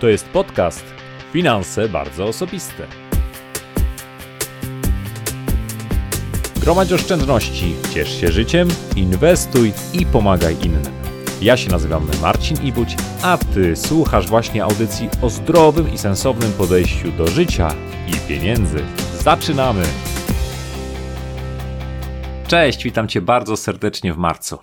To jest podcast Finanse bardzo osobiste. Gromadź oszczędności, ciesz się życiem, inwestuj i pomagaj innym. Ja się nazywam Marcin Ibuć, a Ty słuchasz właśnie audycji o zdrowym i sensownym podejściu do życia i pieniędzy. Zaczynamy! Cześć, witam Cię bardzo serdecznie w marcu.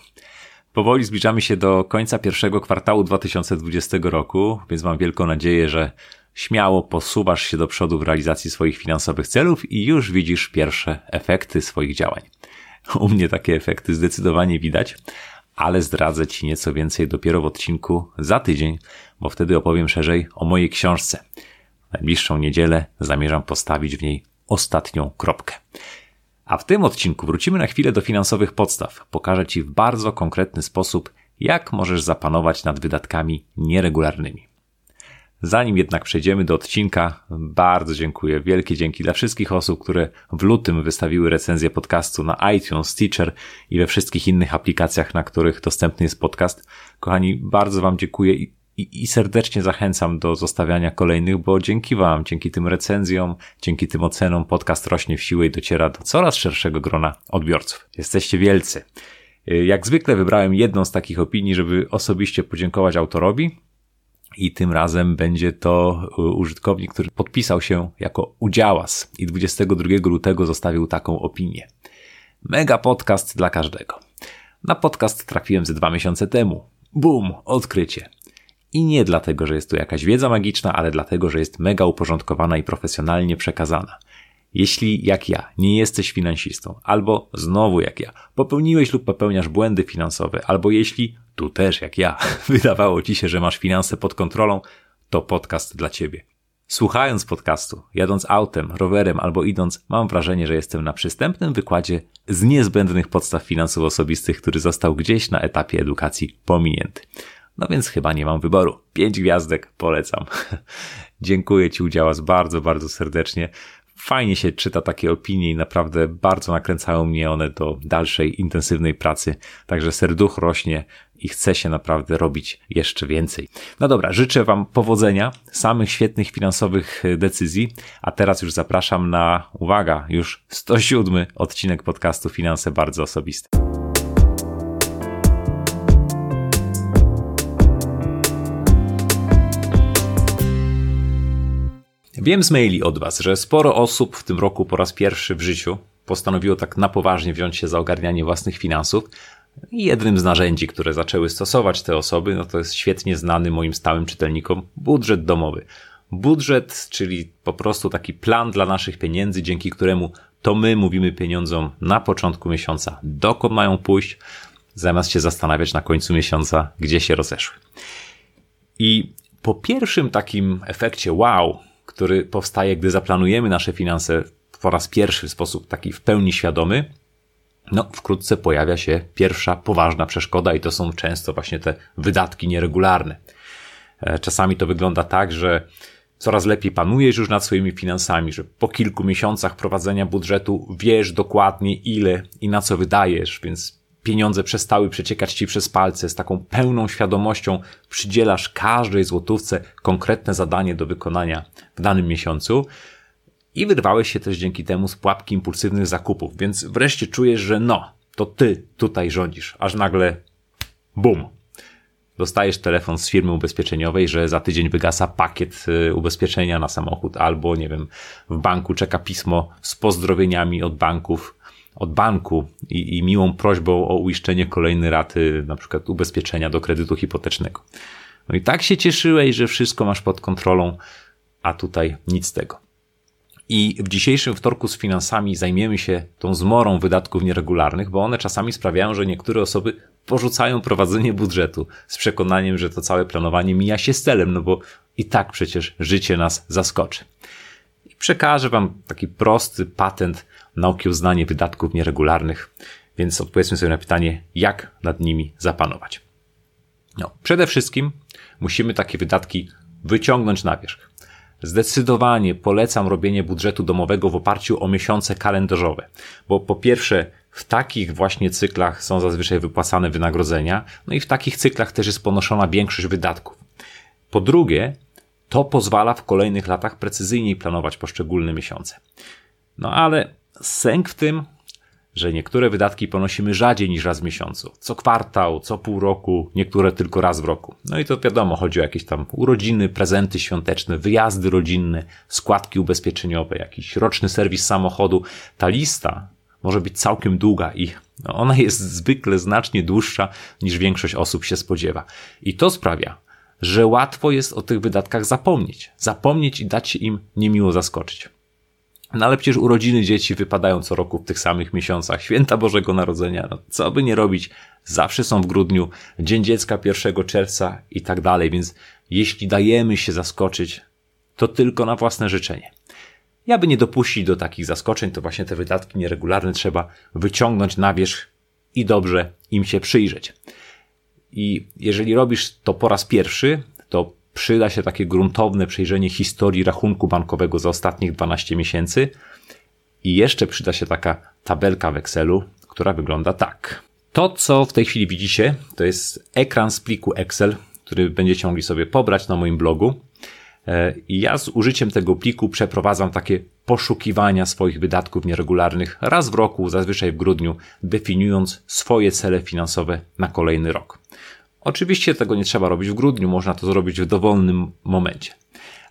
Powoli zbliżamy się do końca pierwszego kwartału 2020 roku, więc mam wielką nadzieję, że śmiało posuwasz się do przodu w realizacji swoich finansowych celów i już widzisz pierwsze efekty swoich działań. U mnie takie efekty zdecydowanie widać, ale zdradzę Ci nieco więcej dopiero w odcinku za tydzień, bo wtedy opowiem szerzej o mojej książce. W najbliższą niedzielę zamierzam postawić w niej ostatnią kropkę. A w tym odcinku wrócimy na chwilę do finansowych podstaw. Pokażę Ci w bardzo konkretny sposób, jak możesz zapanować nad wydatkami nieregularnymi. Zanim jednak przejdziemy do odcinka, bardzo dziękuję. Wielkie dzięki dla wszystkich osób, które w lutym wystawiły recenzję podcastu na iTunes, Stitcher i we wszystkich innych aplikacjach, na których dostępny jest podcast. Kochani, bardzo Wam dziękuję i i, i serdecznie zachęcam do zostawiania kolejnych, bo dzięki Wam, dzięki tym recenzjom, dzięki tym ocenom podcast rośnie w siłę i dociera do coraz szerszego grona odbiorców. Jesteście wielcy. Jak zwykle wybrałem jedną z takich opinii, żeby osobiście podziękować autorowi. I tym razem będzie to użytkownik, który podpisał się jako udziałas i 22 lutego zostawił taką opinię. Mega podcast dla każdego. Na podcast trafiłem ze dwa miesiące temu. Bum, odkrycie. I nie dlatego, że jest tu jakaś wiedza magiczna, ale dlatego, że jest mega uporządkowana i profesjonalnie przekazana. Jeśli, jak ja, nie jesteś finansistą, albo znowu jak ja, popełniłeś lub popełniasz błędy finansowe, albo jeśli, tu też jak ja, wydawało ci się, że masz finanse pod kontrolą, to podcast dla ciebie. Słuchając podcastu, jadąc autem, rowerem albo idąc, mam wrażenie, że jestem na przystępnym wykładzie z niezbędnych podstaw finansów osobistych, który został gdzieś na etapie edukacji pominięty. No więc chyba nie mam wyboru. Pięć gwiazdek polecam. Dziękuję Ci udziałas bardzo, bardzo serdecznie. Fajnie się czyta takie opinie i naprawdę bardzo nakręcają mnie one do dalszej, intensywnej pracy. Także serduch rośnie i chce się naprawdę robić jeszcze więcej. No dobra, życzę Wam powodzenia, samych świetnych finansowych decyzji, a teraz już zapraszam na, uwaga, już 107 odcinek podcastu Finanse Bardzo Osobiste. Wiem z maili od Was, że sporo osób w tym roku po raz pierwszy w życiu postanowiło tak na poważnie wziąć się za ogarnianie własnych finansów. I jednym z narzędzi, które zaczęły stosować te osoby, no to jest świetnie znany moim stałym czytelnikom budżet domowy. Budżet, czyli po prostu taki plan dla naszych pieniędzy, dzięki któremu to my mówimy pieniądzom na początku miesiąca, dokąd mają pójść, zamiast się zastanawiać na końcu miesiąca, gdzie się rozeszły. I po pierwszym takim efekcie wow, który powstaje, gdy zaplanujemy nasze finanse po raz pierwszy w sposób taki w pełni świadomy, no, wkrótce pojawia się pierwsza poważna przeszkoda i to są często właśnie te wydatki nieregularne. E, czasami to wygląda tak, że coraz lepiej panujesz już nad swoimi finansami, że po kilku miesiącach prowadzenia budżetu wiesz dokładnie ile i na co wydajesz, więc pieniądze przestały przeciekać ci przez palce, z taką pełną świadomością przydzielasz każdej złotówce konkretne zadanie do wykonania w danym miesiącu. I wyrwałeś się też dzięki temu z pułapki impulsywnych zakupów, więc wreszcie czujesz, że no, to ty tutaj rządzisz, aż nagle bum, dostajesz telefon z firmy ubezpieczeniowej, że za tydzień wygasa pakiet y, ubezpieczenia na samochód, albo nie wiem, w banku czeka pismo z pozdrowieniami od banków, od banku i, i miłą prośbą o uiszczenie kolejnej raty, na przykład ubezpieczenia do kredytu hipotecznego. No i tak się cieszyłeś, że wszystko masz pod kontrolą, a tutaj nic z tego. I w dzisiejszym wtorku z finansami zajmiemy się tą zmorą wydatków nieregularnych, bo one czasami sprawiają, że niektóre osoby porzucają prowadzenie budżetu z przekonaniem, że to całe planowanie mija się z celem, no bo i tak przecież życie nas zaskoczy. I przekażę Wam taki prosty patent na okiełznanie wydatków nieregularnych, więc odpowiedzmy sobie na pytanie, jak nad nimi zapanować. No, przede wszystkim musimy takie wydatki wyciągnąć na wierzch. Zdecydowanie polecam robienie budżetu domowego w oparciu o miesiące kalendarzowe, bo po pierwsze w takich właśnie cyklach są zazwyczaj wypłacane wynagrodzenia, no i w takich cyklach też jest ponoszona większość wydatków. Po drugie, To pozwala w kolejnych latach precyzyjniej planować poszczególne miesiące. No ale sęk w tym, że niektóre wydatki ponosimy rzadziej niż raz w miesiącu. Co kwartał, co pół roku, niektóre tylko raz w roku. No i to wiadomo, chodzi o jakieś tam urodziny, prezenty świąteczne, wyjazdy rodzinne, składki ubezpieczeniowe, jakiś roczny serwis samochodu. Ta lista może być całkiem długa i ona jest zwykle znacznie dłuższa niż większość osób się spodziewa. I to sprawia, że łatwo jest o tych wydatkach zapomnieć. Zapomnieć i dać się im niemiło zaskoczyć. No ale przecież urodziny dzieci wypadają co roku w tych samych miesiącach. Święta Bożego Narodzenia, no, co by nie robić, zawsze są w grudniu, Dzień Dziecka 1 czerwca i tak dalej, więc jeśli dajemy się zaskoczyć, to tylko na własne życzenie. Ja by nie dopuścić do takich zaskoczeń, to właśnie te wydatki nieregularne trzeba wyciągnąć na wierzch i dobrze im się przyjrzeć. I jeżeli robisz to po raz pierwszy, to przyda się takie gruntowne przejrzenie historii rachunku bankowego za ostatnich 12 miesięcy i jeszcze przyda się taka tabelka w Excelu, która wygląda tak. To, co w tej chwili widzicie, to jest ekran z pliku Excel, który będziecie mogli sobie pobrać na moim blogu. E, I ja z użyciem tego pliku przeprowadzam takie poszukiwania swoich wydatków nieregularnych raz w roku, zazwyczaj w grudniu, definiując swoje cele finansowe na kolejny rok. Oczywiście tego nie trzeba robić w grudniu, można to zrobić w dowolnym momencie.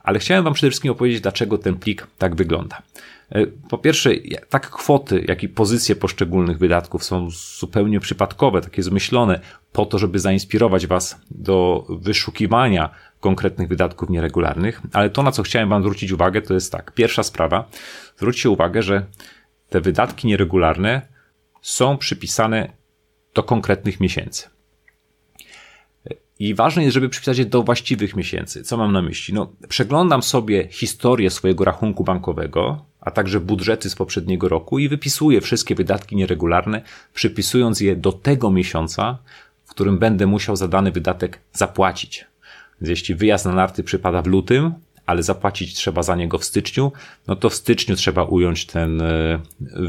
Ale chciałem Wam przede wszystkim opowiedzieć, dlaczego ten plik tak wygląda. E, po pierwsze, tak kwoty, jak i pozycje poszczególnych wydatków są zupełnie przypadkowe, takie zmyślone po to, żeby zainspirować Was do wyszukiwania konkretnych wydatków nieregularnych. Ale to, na co chciałem Wam zwrócić uwagę, to jest tak. Pierwsza sprawa, zwróćcie uwagę, że te wydatki nieregularne są przypisane do konkretnych miesięcy. I ważne jest, żeby przypisać je do właściwych miesięcy. Co mam na myśli? No, przeglądam sobie historię swojego rachunku bankowego, a także budżety z poprzedniego roku i wypisuję wszystkie wydatki nieregularne, przypisując je do tego miesiąca, w którym będę musiał za dany wydatek zapłacić. Więc jeśli wyjazd na narty przypada w lutym, ale zapłacić trzeba za niego w styczniu, no to w styczniu trzeba ująć ten e,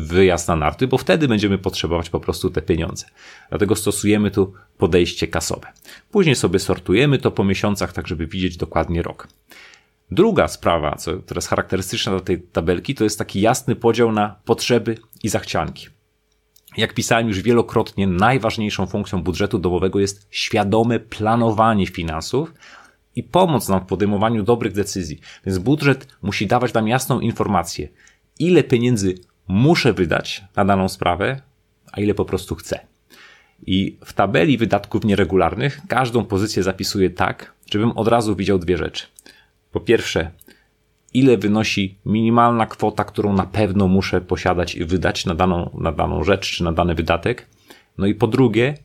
wyjazd na narty, bo wtedy będziemy potrzebować po prostu te pieniądze. Dlatego stosujemy tu podejście kasowe. Później sobie sortujemy to po miesiącach, tak żeby widzieć dokładnie rok. Druga sprawa, co, która jest charakterystyczna dla tej tabelki, to jest taki jasny podział na potrzeby i zachcianki. Jak pisałem już wielokrotnie, najważniejszą funkcją budżetu domowego jest świadome planowanie finansów i pomoc nam w podejmowaniu dobrych decyzji. Więc budżet musi dawać nam jasną informację, ile pieniędzy muszę wydać na daną sprawę, a ile po prostu chcę. I w tabeli wydatków nieregularnych każdą pozycję zapisuję tak, żebym od razu widział dwie rzeczy. Po pierwsze, ile wynosi minimalna kwota, którą na pewno muszę posiadać i wydać na daną, na daną rzecz czy na dany wydatek. No i po drugie,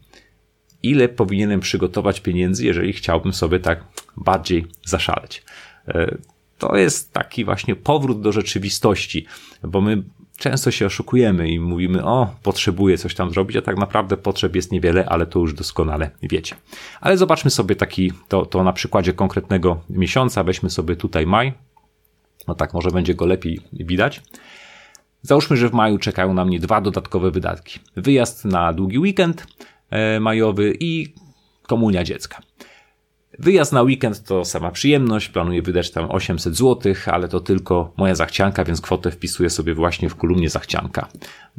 ile powinienem przygotować pieniędzy, jeżeli chciałbym sobie tak bardziej zaszaleć. E, to jest taki właśnie powrót do rzeczywistości, bo my często się oszukujemy i mówimy, o, potrzebuję coś tam zrobić, a tak naprawdę potrzeb jest niewiele, ale to już doskonale wiecie. Ale zobaczmy sobie taki, to, to na przykładzie konkretnego miesiąca, weźmy sobie tutaj maj, no tak, może będzie go lepiej widać. Załóżmy, że w maju czekają na mnie dwa dodatkowe wydatki. Wyjazd na długi weekend majowy i komunia dziecka. Wyjazd na weekend to sama przyjemność, planuję wydać tam 800 zł, ale to tylko moja zachcianka, więc kwotę wpisuję sobie właśnie w kolumnie zachcianka.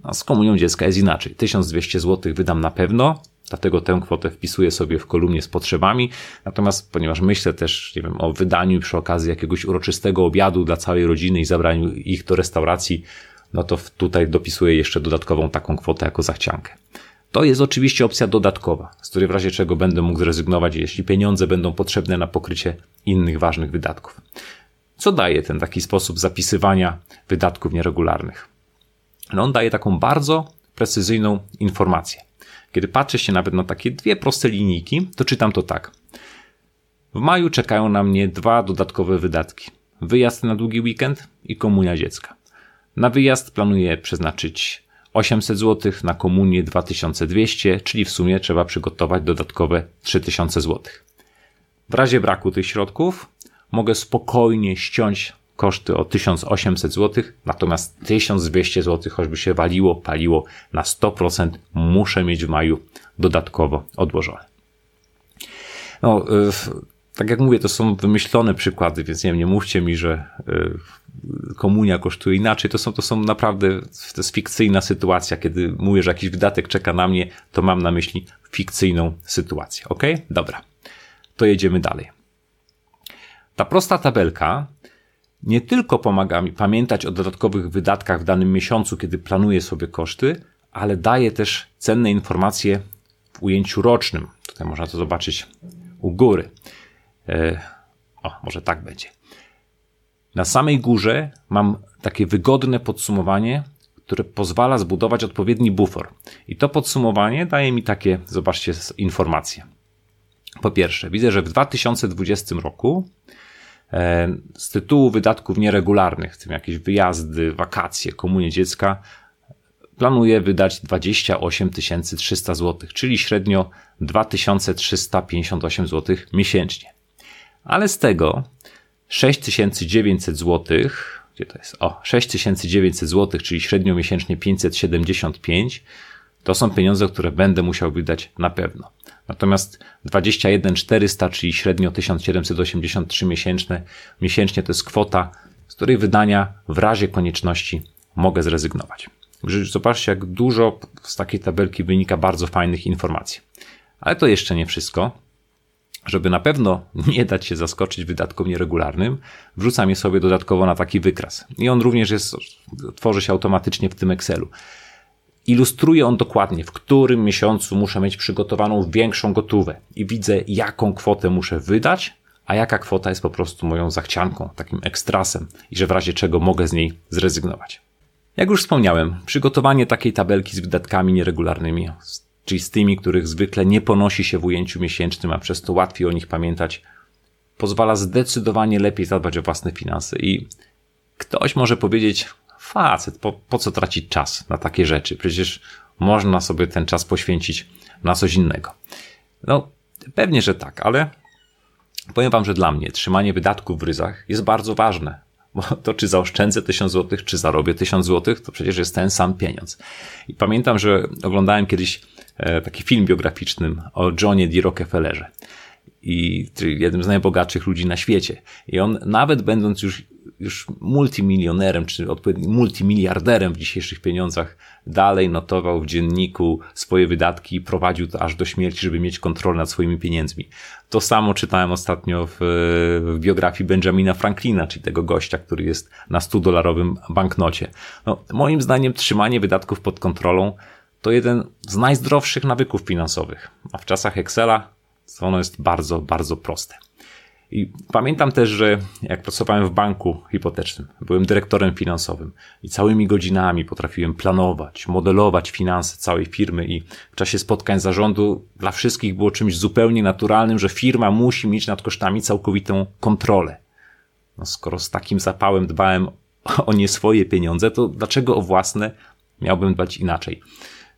No, z komunią dziecka jest inaczej. 1200 zł wydam na pewno, dlatego tę kwotę wpisuję sobie w kolumnie z potrzebami. Natomiast ponieważ myślę też, nie wiem, o wydaniu przy okazji jakiegoś uroczystego obiadu dla całej rodziny i zabraniu ich do restauracji, no to tutaj dopisuję jeszcze dodatkową taką kwotę jako zachciankę. To jest oczywiście opcja dodatkowa, z której w razie czego będę mógł zrezygnować, jeśli pieniądze będą potrzebne na pokrycie innych ważnych wydatków. Co daje ten taki sposób zapisywania wydatków nieregularnych? No on daje taką bardzo precyzyjną informację. Kiedy patrzę się nawet na takie dwie proste linijki, to czytam to tak. W maju czekają na mnie dwa dodatkowe wydatki. Wyjazd na długi weekend i komunia dziecka. Na wyjazd planuję przeznaczyć 800 zł, na komunię 2200, czyli w sumie trzeba przygotować dodatkowe 3000 zł. W razie braku tych środków mogę spokojnie ściąć koszty o 1800 zł, natomiast 1200 zł, choćby się waliło, paliło na 100%, muszę mieć w maju dodatkowo odłożone. No, tak jak mówię, to są wymyślone przykłady, więc nie wiem, nie mówcie mi, że y, komunia kosztuje inaczej. To są, to są naprawdę, to jest fikcyjna sytuacja. Kiedy mówię, że jakiś wydatek czeka na mnie, to mam na myśli fikcyjną sytuację. Ok? Dobra. To jedziemy dalej. Ta prosta tabelka nie tylko pomaga mi pamiętać o dodatkowych wydatkach w danym miesiącu, kiedy planuję sobie koszty, ale daje też cenne informacje w ujęciu rocznym. Tutaj można to zobaczyć u góry. E, o, może tak będzie. Na samej górze mam takie wygodne podsumowanie, które pozwala zbudować odpowiedni bufor. I to podsumowanie daje mi takie, zobaczcie, informacje. Po pierwsze, widzę, że w 2020 roku e, z tytułu wydatków nieregularnych, w tym jakieś wyjazdy, wakacje, komunie dziecka, planuję wydać 28 300 zł, czyli średnio 2358 zł miesięcznie. Ale z tego 6900 zł, gdzie to jest? O, 6900 zł, czyli średnio miesięcznie 575, to są pieniądze, które będę musiał wydać na pewno. Natomiast 21 400, czyli średnio 1783 miesięczne, miesięcznie to jest kwota, z której wydania w razie konieczności mogę zrezygnować. Zobaczcie, jak dużo z takiej tabelki wynika bardzo fajnych informacji. Ale to jeszcze nie wszystko. Żeby na pewno nie dać się zaskoczyć wydatkom nieregularnym, wrzucam je sobie dodatkowo na taki wykres. I on również jest, tworzy się automatycznie w tym Excelu. Ilustruje on dokładnie, w którym miesiącu muszę mieć przygotowaną większą gotówę i widzę, jaką kwotę muszę wydać, a jaka kwota jest po prostu moją zachcianką, takim ekstrasem i że w razie czego mogę z niej zrezygnować. Jak już wspomniałem, przygotowanie takiej tabelki z wydatkami nieregularnymi, czyli z tymi, których zwykle nie ponosi się w ujęciu miesięcznym, a przez to łatwiej o nich pamiętać, pozwala zdecydowanie lepiej zadbać o własne finanse. I ktoś może powiedzieć, facet, po, po co tracić czas na takie rzeczy? Przecież można sobie ten czas poświęcić na coś innego. No, pewnie, że tak, ale powiem wam, że dla mnie trzymanie wydatków w ryzach jest bardzo ważne. Bo to, czy zaoszczędzę 1000 zł, czy zarobię 1000 zł, to przecież jest ten sam pieniądz. I pamiętam, że oglądałem kiedyś taki film biograficzny o Johnie D. Rockefellerze. I jednym z najbogatszych ludzi na świecie. I on, nawet będąc już już multimilionerem, czy odpowiednim multimiliarderem w dzisiejszych pieniądzach, dalej notował w dzienniku swoje wydatki i prowadził to aż do śmierci, żeby mieć kontrolę nad swoimi pieniędzmi. To samo czytałem ostatnio w, w biografii Benjamina Franklina, czyli tego gościa, który jest na 100-dolarowym banknocie. No, moim zdaniem trzymanie wydatków pod kontrolą to jeden z najzdrowszych nawyków finansowych, a w czasach Excela ono jest bardzo, bardzo proste. I pamiętam też, że jak pracowałem w banku hipotecznym, byłem dyrektorem finansowym i całymi godzinami potrafiłem planować, modelować finanse całej firmy i w czasie spotkań zarządu dla wszystkich było czymś zupełnie naturalnym, że firma musi mieć nad kosztami całkowitą kontrolę. No skoro z takim zapałem dbałem o nie swoje pieniądze, to dlaczego o własne miałbym dbać inaczej?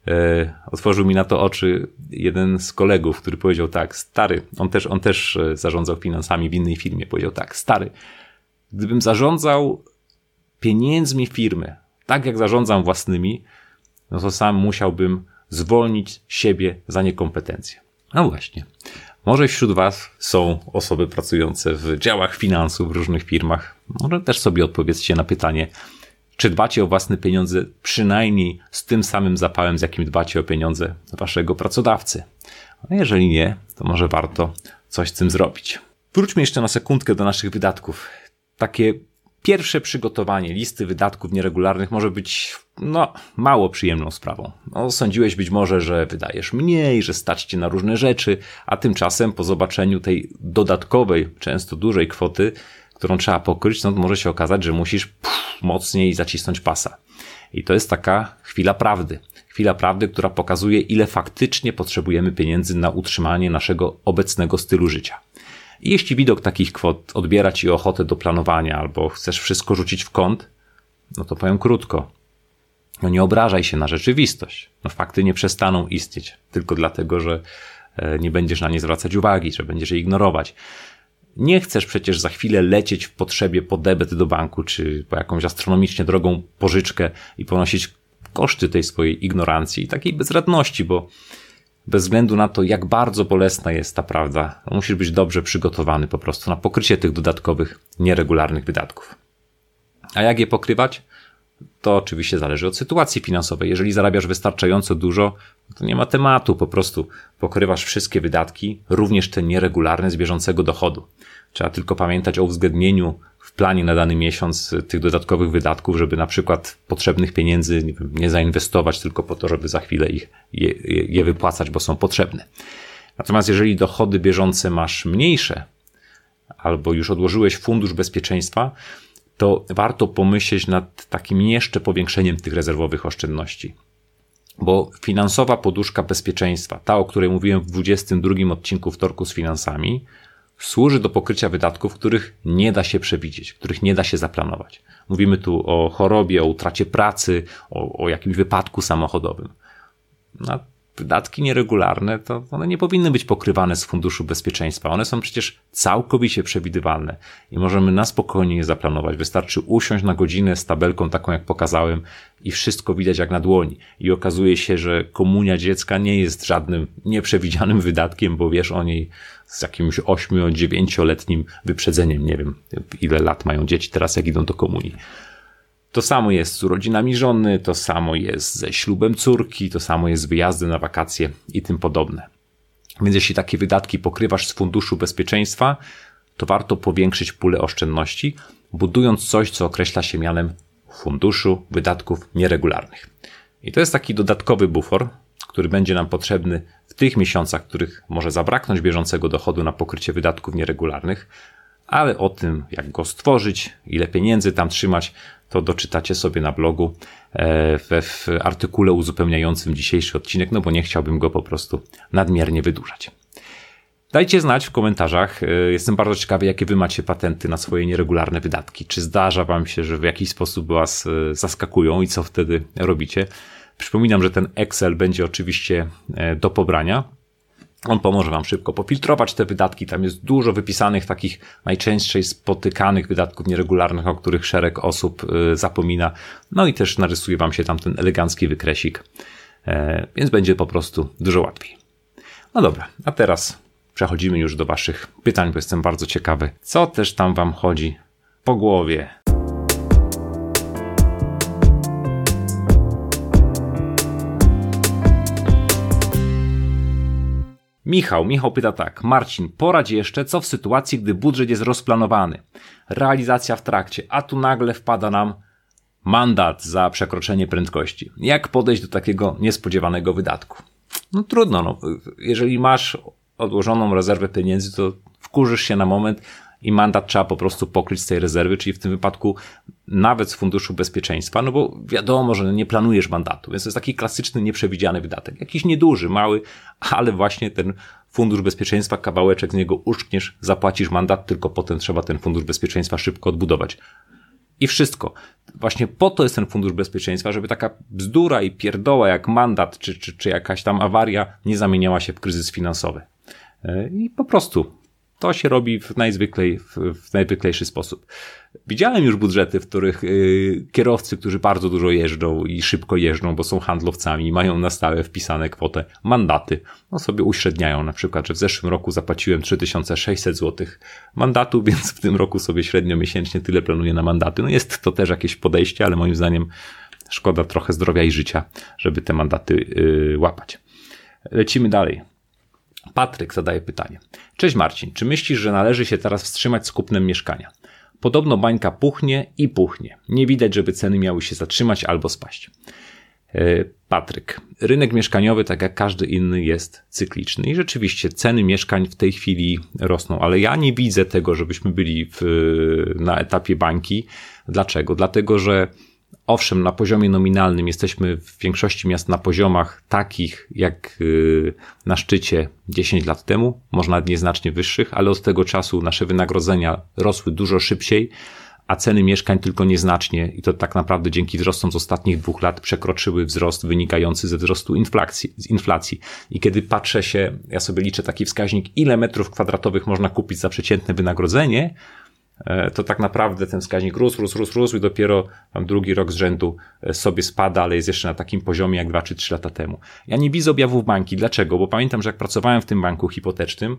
E, otworzył mi na to oczy jeden z kolegów, który powiedział tak, stary, on też, on też e, zarządzał finansami w innej firmie, powiedział tak, stary, gdybym zarządzał pieniędzmi firmy, tak jak zarządzam własnymi, no to sam musiałbym zwolnić siebie za niekompetencje. No właśnie. Może wśród Was są osoby pracujące w działach finansów w różnych firmach. Może też sobie odpowiedzcie na pytanie, czy dbacie o własne pieniądze przynajmniej z tym samym zapałem, z jakim dbacie o pieniądze waszego pracodawcy? A jeżeli nie, to może warto coś z tym zrobić. Wróćmy jeszcze na sekundkę do naszych wydatków. Takie pierwsze przygotowanie listy wydatków nieregularnych może być, no, mało przyjemną sprawą. No, sądziłeś być może, że wydajesz mniej, że stać cię na różne rzeczy, a tymczasem po zobaczeniu tej dodatkowej, często dużej kwoty, którą trzeba pokryć, no to może się okazać, że musisz pff, mocniej zacisnąć pasa. I to jest taka chwila prawdy. Chwila prawdy, która pokazuje, ile faktycznie potrzebujemy pieniędzy na utrzymanie naszego obecnego stylu życia. I jeśli widok takich kwot odbiera ci ochotę do planowania albo chcesz wszystko rzucić w kąt, no to powiem krótko. No nie obrażaj się na rzeczywistość. No fakty nie przestaną istnieć tylko dlatego, że e, nie będziesz na nie zwracać uwagi, że będziesz je ignorować. Nie chcesz przecież za chwilę lecieć w potrzebie po debet do banku, czy po jakąś astronomicznie drogą pożyczkę i ponosić koszty tej swojej ignorancji i takiej bezradności, bo bez względu na to, jak bardzo bolesna jest ta prawda. Musisz być dobrze przygotowany po prostu na pokrycie tych dodatkowych, nieregularnych wydatków. A jak je pokrywać? To oczywiście zależy od sytuacji finansowej. Jeżeli zarabiasz wystarczająco dużo, to nie ma tematu, po prostu pokrywasz wszystkie wydatki, również te nieregularne z bieżącego dochodu. Trzeba tylko pamiętać o uwzględnieniu w planie na dany miesiąc tych dodatkowych wydatków, żeby na przykład potrzebnych pieniędzy nie, wiem, nie zainwestować tylko po to, żeby za chwilę ich je, je wypłacać, bo są potrzebne. Natomiast jeżeli dochody bieżące masz mniejsze, albo już odłożyłeś fundusz bezpieczeństwa, to warto pomyśleć nad takim jeszcze powiększeniem tych rezerwowych oszczędności. Bo finansowa poduszka bezpieczeństwa, ta o której mówiłem w 22 odcinku wtorku z finansami, służy do pokrycia wydatków, których nie da się przewidzieć, których nie da się zaplanować. Mówimy tu o chorobie, o utracie pracy, o, o jakimś wypadku samochodowym. No, wydatki nieregularne, to one nie powinny być pokrywane z funduszu bezpieczeństwa. One są przecież całkowicie przewidywalne i możemy na spokojnie je zaplanować. Wystarczy usiąść na godzinę z tabelką taką, jak pokazałem i wszystko widać jak na dłoni. I okazuje się, że komunia dziecka nie jest żadnym nieprzewidzianym wydatkiem, bo wiesz o niej z jakimś 8-9-letnim wyprzedzeniem. Nie wiem, ile lat mają dzieci teraz, jak idą do komunii. To samo jest z urodzinami żony, to samo jest ze ślubem córki, to samo jest z wyjazdem na wakacje i tym podobne. Więc jeśli takie wydatki pokrywasz z funduszu bezpieczeństwa, to warto powiększyć pulę oszczędności, budując coś, co określa się mianem funduszu wydatków nieregularnych. I to jest taki dodatkowy bufor, który będzie nam potrzebny w tych miesiącach, w których może zabraknąć bieżącego dochodu na pokrycie wydatków nieregularnych, ale o tym, jak go stworzyć, ile pieniędzy tam trzymać, to doczytacie sobie na blogu e, we w artykule uzupełniającym dzisiejszy odcinek, no bo nie chciałbym go po prostu nadmiernie wydłużać. Dajcie znać w komentarzach. E, jestem bardzo ciekawy, jakie wy macie patenty na swoje nieregularne wydatki. Czy zdarza wam się, że w jakiś sposób was e, zaskakują i co wtedy robicie? Przypominam, że ten Excel będzie oczywiście do pobrania. On pomoże Wam szybko pofiltrować te wydatki. Tam jest dużo wypisanych takich najczęściej spotykanych wydatków nieregularnych, o których szereg osób y, zapomina. No i też narysuje Wam się tam ten elegancki wykresik, e, więc będzie po prostu dużo łatwiej. No dobra, a teraz przechodzimy już do Waszych pytań, bo jestem bardzo ciekawy, co też tam Wam chodzi po głowie. Michał, Michał pyta tak. Marcin, poradź jeszcze, co w sytuacji, gdy budżet jest rozplanowany, realizacja w trakcie, a tu nagle wpada nam mandat za przekroczenie prędkości. Jak podejść do takiego niespodziewanego wydatku? No trudno, no. Jeżeli masz odłożoną rezerwę pieniędzy, to wkurzysz się na moment, i mandat trzeba po prostu pokryć z tej rezerwy, czyli w tym wypadku nawet z funduszu bezpieczeństwa, no bo wiadomo, że nie planujesz mandatu, więc to jest taki klasyczny, nieprzewidziany wydatek. Jakiś nieduży, mały, ale właśnie ten fundusz bezpieczeństwa, kawałeczek z niego uszkniesz, zapłacisz mandat, tylko potem trzeba ten fundusz bezpieczeństwa szybko odbudować. I wszystko. Właśnie po to jest ten fundusz bezpieczeństwa, żeby taka bzdura i pierdoła jak mandat czy, czy, czy jakaś tam awaria nie zamieniała się w kryzys finansowy. E, I po prostu to się robi w, najzwyklej, w, w najzwyklejszy sposób. Widziałem już budżety, w których y, kierowcy, którzy bardzo dużo jeżdżą i szybko jeżdżą, bo są handlowcami, mają na stałe wpisane kwotę mandaty. No sobie uśredniają na przykład, że w zeszłym roku zapłaciłem 3600 zł mandatu, więc w tym roku sobie średnio miesięcznie tyle planuję na mandaty. No jest to też jakieś podejście, ale moim zdaniem szkoda trochę zdrowia i życia, żeby te mandaty y, łapać. Lecimy dalej. Patryk zadaje pytanie. Cześć Marcin, czy myślisz, że należy się teraz wstrzymać z kupnem mieszkania? Podobno bańka puchnie i puchnie. Nie widać, żeby ceny miały się zatrzymać albo spaść. E, Patryk, rynek mieszkaniowy, tak jak każdy inny, jest cykliczny i rzeczywiście ceny mieszkań w tej chwili rosną, ale ja nie widzę tego, żebyśmy byli w, na etapie bańki. Dlaczego? Dlatego, że Owszem, na poziomie nominalnym jesteśmy w większości miast na poziomach takich jak y, na szczycie 10 lat temu, może nawet nieznacznie wyższych, ale od tego czasu nasze wynagrodzenia rosły dużo szybciej, a ceny mieszkań tylko nieznacznie i to tak naprawdę dzięki wzrostom z ostatnich dwóch lat przekroczyły wzrost wynikający ze wzrostu inflacji. Z inflacji. I kiedy patrzę się, ja sobie liczę taki wskaźnik, ile metrów kwadratowych można kupić za przeciętne wynagrodzenie, to tak naprawdę ten wskaźnik rósł, rósł, rósł, rósł i dopiero tam drugi rok z rzędu e, sobie spada, ale jest jeszcze na takim poziomie jak dwa czy trzy lata temu. Ja nie widzę objawów banki. Dlaczego? Bo pamiętam, że jak pracowałem w tym banku hipotecznym,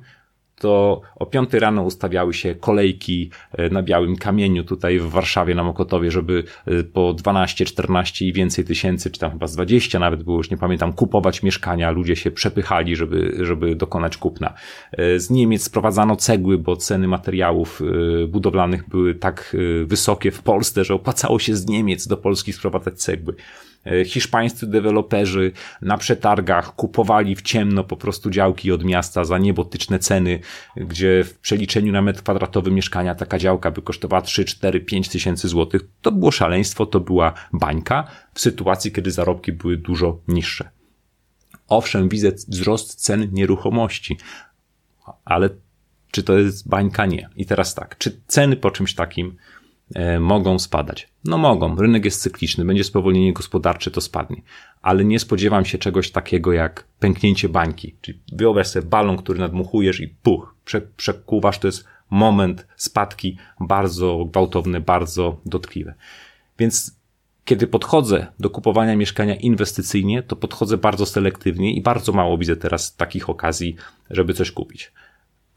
to o 5 rano ustawiały się kolejki e, na białym kamieniu tutaj w Warszawie na Mokotowie, żeby e, po 12, 14 i więcej tysięcy, czy tam chyba z 20 nawet było, już nie pamiętam, kupować mieszkania. Ludzie się przepychali, żeby, żeby dokonać kupna. E, z Niemiec sprowadzano cegły, bo ceny materiałów budowlanych były tak wysokie w Polsce, że opłacało się z Niemiec do Polski sprowadzać cegły. E, hiszpańscy deweloperzy na przetargach kupowali w ciemno po prostu działki od miasta za niebotyczne ceny, gdzie w przeliczeniu na metr kwadratowy mieszkania taka działka by kosztowała 3, 4, 5 tysięcy złotych. To było szaleństwo, to była bańka w sytuacji, kiedy zarobki były dużo niższe. Owszem, widzę wzrost cen nieruchomości, ale czy to jest bańka? Nie. I teraz tak, czy ceny po czymś takim mogą spadać. No mogą, rynek jest cykliczny, będzie spowolnienie gospodarcze, to spadnie. Ale nie spodziewam się czegoś takiego jak pęknięcie bańki. Czyli wyobraź sobie balon, który nadmuchujesz i puch, prze, przekuwasz, to jest moment spadki bardzo gwałtowny, bardzo dotkliwy. Więc kiedy podchodzę do kupowania mieszkania inwestycyjnie, to podchodzę bardzo selektywnie i bardzo mało widzę teraz takich okazji, żeby coś kupić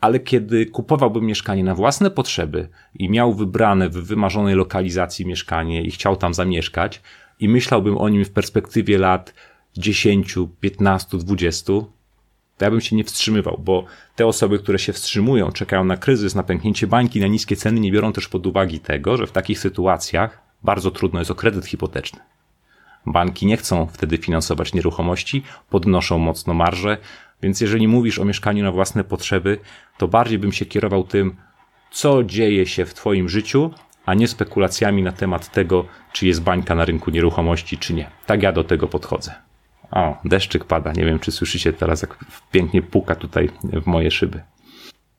ale kiedy kupowałbym mieszkanie na własne potrzeby i miał wybrane w wymarzonej lokalizacji mieszkanie i chciał tam zamieszkać i myślałbym o nim w perspektywie lat 10, 15, 20, to ja bym się nie wstrzymywał, bo te osoby, które się wstrzymują, czekają na kryzys, na pęknięcie bańki, na niskie ceny, nie biorą też pod uwagę tego, że w takich sytuacjach bardzo trudno jest o kredyt hipoteczny. Banki nie chcą wtedy finansować nieruchomości, podnoszą mocno marże, więc jeżeli mówisz o mieszkaniu na własne potrzeby, to bardziej bym się kierował tym, co dzieje się w Twoim życiu, a nie spekulacjami na temat tego, czy jest bańka na rynku nieruchomości, czy nie. Tak ja do tego podchodzę. O, deszczyk pada. Nie wiem, czy słyszycie teraz, jak pięknie puka tutaj w moje szyby.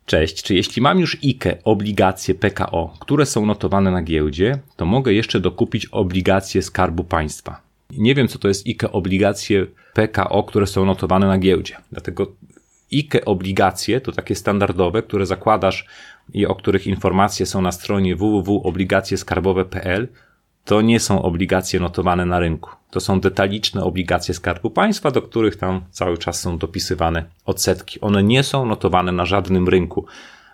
Cześć, czy jeśli mam już IKE, obligacje PKO, które są notowane na giełdzie, to mogę jeszcze dokupić obligacje Skarbu Państwa. Nie wiem, co to jest IKE obligacje PKO, które są notowane na giełdzie. Dlatego IKE obligacje to takie standardowe, które zakładasz i o których informacje są na stronie www.obligacjeskarbowe.pl. To nie są obligacje notowane na rynku. To są detaliczne obligacje Skarbu Państwa, do których tam cały czas są dopisywane odsetki. One nie są notowane na żadnym rynku.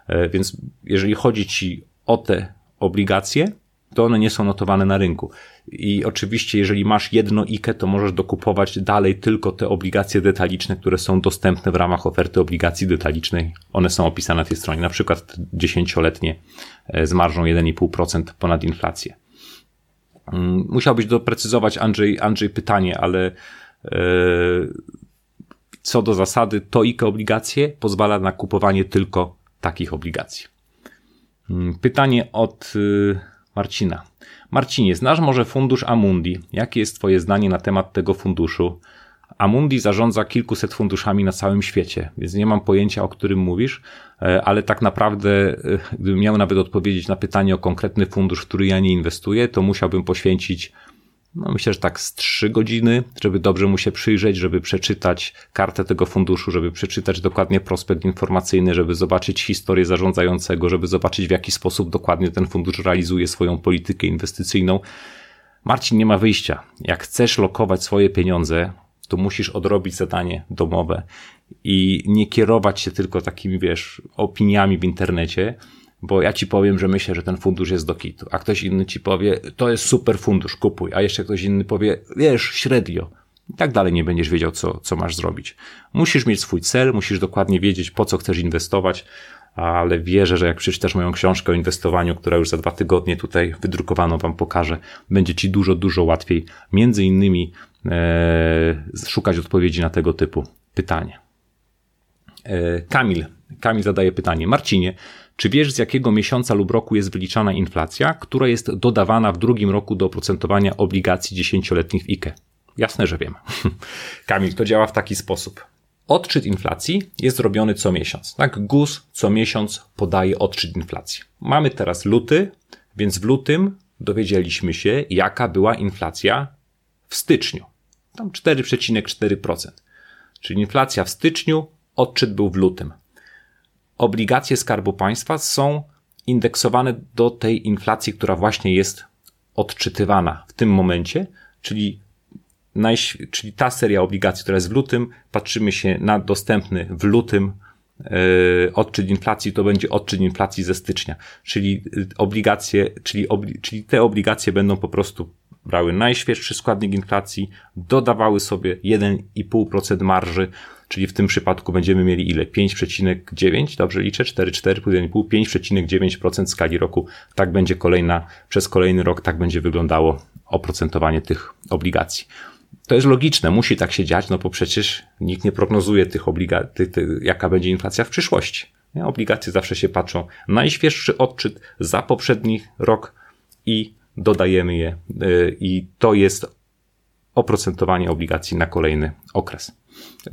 E, więc jeżeli chodzi Ci o te obligacje, to one nie są notowane na rynku. I oczywiście, jeżeli masz jedno IKE, to możesz dokupować dalej tylko te obligacje detaliczne, które są dostępne w ramach oferty obligacji detalicznej. One są opisane na tej stronie, na przykład dziesięcioletnie e, z marżą 1,5% ponad inflację. Mm, musiałbyś doprecyzować, Andrzej, Andrzej pytanie, ale e, co do zasady, to IKE obligacje pozwala na kupowanie tylko takich obligacji. Mm, pytanie od y, Marcina. Marcinie, znasz może fundusz Amundi? Jakie jest Twoje zdanie na temat tego funduszu? Amundi zarządza kilkuset funduszami na całym świecie, więc nie mam pojęcia, o którym mówisz, e, ale tak naprawdę, e, gdybym miał nawet odpowiedzieć na pytanie o konkretny fundusz, w który ja nie inwestuję, to musiałbym poświęcić no myślę, że tak z trzy godziny, żeby dobrze mu się przyjrzeć, żeby przeczytać kartę tego funduszu, żeby przeczytać dokładnie prospekt informacyjny, żeby zobaczyć historię zarządzającego, żeby zobaczyć w jaki sposób dokładnie ten fundusz realizuje swoją politykę inwestycyjną. Marcin, nie ma wyjścia. Jak chcesz lokować swoje pieniądze, to musisz odrobić zadanie domowe i nie kierować się tylko takimi, wiesz, opiniami w internecie, bo ja ci powiem, że myślę, że ten fundusz jest do kitu, a ktoś inny ci powie, to jest super fundusz, kupuj, a jeszcze ktoś inny powie, wiesz, średnio. I tak dalej nie będziesz wiedział, co, co masz zrobić. Musisz mieć swój cel, musisz dokładnie wiedzieć, po co chcesz inwestować, ale wierzę, że jak przeczytasz moją książkę o inwestowaniu, która już za dwa tygodnie tutaj wydrukowano wam pokażę, będzie ci dużo, dużo łatwiej między innymi e, szukać odpowiedzi na tego typu pytanie. E, Kamil. Kamil zadaje pytanie. Marcinie, czy wiesz, z jakiego miesiąca lub roku jest wyliczana inflacja, która jest dodawana w drugim roku do oprocentowania obligacji dziesięcioletnich w IKE? Jasne, że wiem. Kamil, to działa w taki sposób. Odczyt inflacji jest robiony co miesiąc. Tak, GUS co miesiąc podaje odczyt inflacji. Mamy teraz luty, więc w lutym dowiedzieliśmy się, jaka była inflacja w styczniu. Tam 4,4%. Czyli inflacja w styczniu, odczyt był w lutym obligacje Skarbu Państwa są indeksowane do tej inflacji, która właśnie jest odczytywana w tym momencie, czyli, czyli ta seria obligacji, która jest w lutym, patrzymy się na dostępny w lutym yy, odczyt inflacji, to będzie odczyt inflacji ze stycznia, czyli obligacje, czyli, obli, czyli te obligacje będą po prostu brały najświeższy składnik inflacji, dodawały sobie 1,5% marży, czyli w tym przypadku będziemy mieli ile? 5,9, dobrze liczę? 4,4 plus 1,5, 5,9% skali roku. Tak będzie kolejna, przez kolejny rok tak będzie wyglądało oprocentowanie tych obligacji. To jest logiczne, musi tak się dziać, no bo przecież nikt nie prognozuje tych obligacji, jaka będzie inflacja w przyszłości. Nie? Obligacje zawsze się patrzą najświeższy odczyt za poprzedni rok i dodajemy je y, i to jest oprocentowanie obligacji na kolejny okres.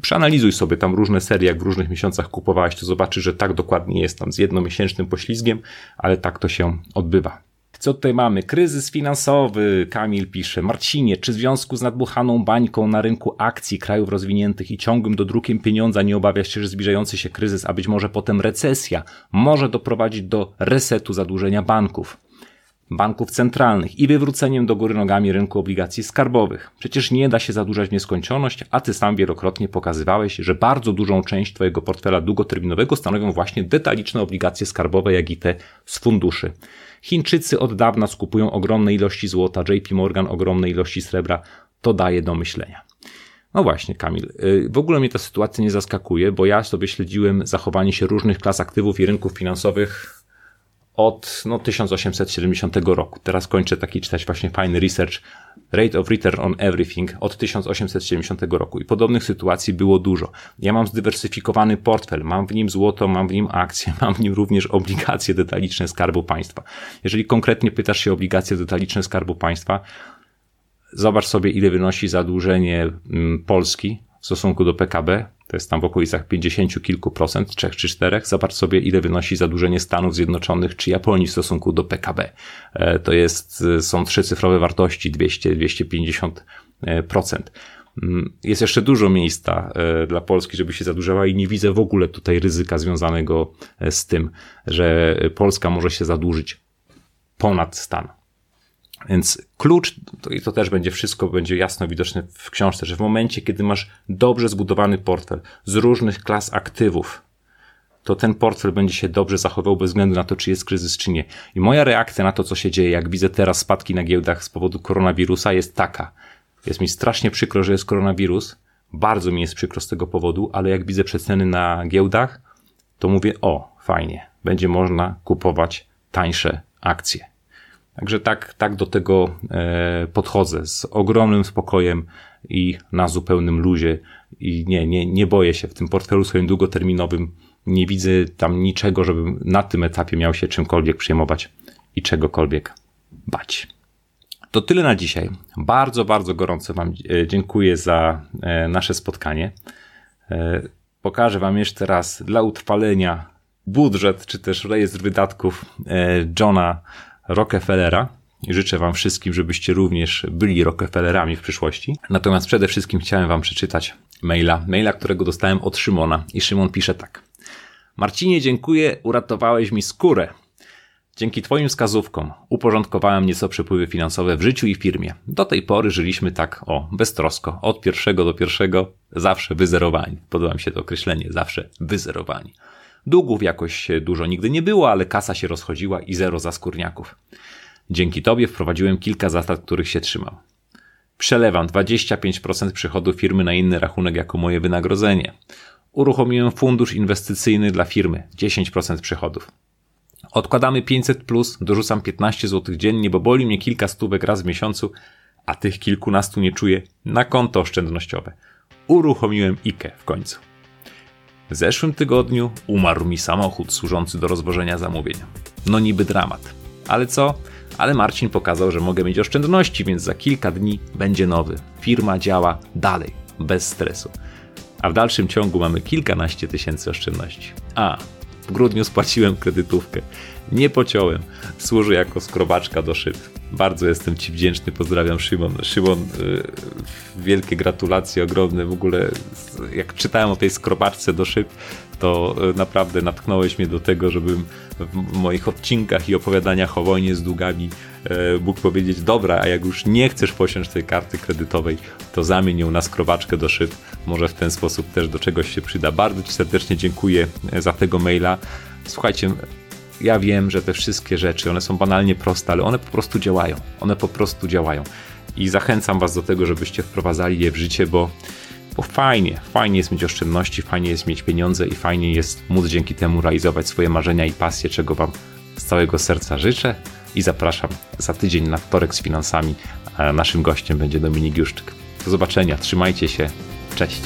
Przeanalizuj sobie tam różne serie, jak w różnych miesiącach kupowałeś, to zobaczysz, że tak dokładnie jest tam z jednomiesięcznym poślizgiem, ale tak to się odbywa. Co tutaj mamy? Kryzys finansowy, Kamil pisze. Marcinie, czy w związku z nadbuchaną bańką na rynku akcji krajów rozwiniętych i ciągłym dodrukiem pieniądza nie obawiasz się, że zbliżający się kryzys, a być może potem recesja, może doprowadzić do resetu zadłużenia banków? Banków centralnych i wywróceniem do góry nogami rynku obligacji skarbowych. Przecież nie da się zadłużać w nieskończoność, a ty sam wielokrotnie pokazywałeś, że bardzo dużą część twojego portfela długoterminowego stanowią właśnie detaliczne obligacje skarbowe, jak i te z funduszy. Chińczycy od dawna skupują ogromne ilości złota, JP Morgan ogromne ilości srebra. To daje do myślenia. No właśnie, Kamil. Y, w ogóle mnie ta sytuacja nie zaskakuje, bo ja sobie śledziłem zachowanie się różnych klas aktywów i rynków finansowych od no, 1870 roku. Teraz kończę taki czytać właśnie fajny research Rate of Return on Everything od 1870 roku i podobnych sytuacji było dużo. Ja mam zdywersyfikowany portfel, mam w nim złoto, mam w nim akcje, mam w nim również obligacje detaliczne Skarbu Państwa. Jeżeli konkretnie pytasz się o obligacje detaliczne Skarbu Państwa, zobacz sobie ile wynosi zadłużenie mm, Polski w stosunku do PKB, to jest tam w okolicach 50 kilku procent, 3 czy 4. Zobacz sobie, ile wynosi zadłużenie Stanów Zjednoczonych czy Japonii w stosunku do PKB. E, to jest, są trzycyfrowe wartości 200-250 procent. Mm, jest jeszcze dużo miejsca e, dla Polski, żeby się zadłużała i nie widzę w ogóle tutaj ryzyka związanego e, z tym, że Polska może się zadłużyć ponad stan. Więc klucz, i to też będzie wszystko, będzie jasno widoczne w książce, że w momencie, kiedy masz dobrze zbudowany portfel z różnych klas aktywów, to ten portfel będzie się dobrze zachował bez względu na to, czy jest kryzys, czy nie. I moja reakcja na to, co się dzieje, jak widzę teraz spadki na giełdach z powodu koronawirusa, jest taka. Jest mi strasznie przykro, że jest koronawirus. Bardzo mi jest przykro z tego powodu, ale jak widzę przeceny na giełdach, to mówię, o, fajnie, będzie można kupować tańsze akcje. Także tak, tak do tego e, podchodzę z ogromnym spokojem i na zupełnym luzie i nie, nie, nie boję się w tym portfelu swoim długoterminowym. Nie widzę tam niczego, żebym na tym etapie miał się czymkolwiek przejmować i czegokolwiek bać. To tyle na dzisiaj. Bardzo, bardzo gorąco Wam e, dziękuję za e, nasze spotkanie. Pokażę Wam jeszcze raz dla utrwalenia budżet, czy też rejestr wydatków Johna Rockefellera. I życzę Wam wszystkim, żebyście również byli Rockefellerami w przyszłości. Natomiast przede wszystkim chciałem Wam przeczytać maila, maila, którego dostałem od Szymona. I Szymon pisze tak. Marcinie, dziękuję, uratowałeś mi skórę. Dzięki Twoim wskazówkom uporządkowałem nieco przepływy finansowe w życiu i firmie. Do tej pory żyliśmy tak, o, beztrosko, od pierwszego do pierwszego, zawsze wyzerowani. Podoba mi się to określenie, zawsze wyzerowani. Długów jakoś dużo nigdy nie było, ale kasa się rozchodziła i zero zaskórniaków. Dzięki Tobie wprowadziłem kilka zasad, których się trzymam. Przelewam 25% przychodu firmy na inny rachunek jako moje wynagrodzenie. Uruchomiłem fundusz inwestycyjny dla firmy 10% przychodów. Odkładamy 500 plus, dorzucam 15 zł dziennie, bo boli mnie kilka stówek raz w miesiącu, a tych kilkunastu nie czuję na konto oszczędnościowe. Uruchomiłem IKE w końcu. W zeszłym tygodniu umarł mi samochód służący do rozwożenia zamówień. No niby dramat. Ale co? Ale Marcin pokazał, że mogę mieć oszczędności, więc za kilka dni będzie nowy. Firma działa dalej, bez stresu. A w dalszym ciągu mamy kilkanaście tysięcy oszczędności. A, W grudniu spłaciłem kredytówkę. Nie pociąłem. Służy jako skrobaczka do szyb. Bardzo jestem Ci wdzięczny. Pozdrawiam Szymon. Szymon, yy, wielkie gratulacje ogromne. W ogóle jak czytałem o tej skrobaczce do szyb, to yy, naprawdę natknąłeś mnie do tego, żebym w moich odcinkach i opowiadaniach o wojnie z długami yy, mógł powiedzieć, dobra, a jak już nie chcesz posiąść tej karty kredytowej, to zamień ją na skrobaczkę do szyb. Może w ten sposób też do czegoś się przyda. Bardzo Ci serdecznie dziękuję za tego maila. Słuchajcie, ja wiem, że te wszystkie rzeczy, one są banalnie proste, ale one po prostu działają. One po prostu działają. I zachęcam Was do tego, żebyście wprowadzali je w życie, bo, bo fajnie, fajnie jest mieć oszczędności, fajnie jest mieć pieniądze i fajnie jest móc dzięki temu realizować swoje marzenia i pasje, czego Wam z całego serca życzę. I zapraszam za tydzień na wtorek z finansami. Naszym gościem będzie Dominik Juszczyk. Do zobaczenia, trzymajcie się, cześć.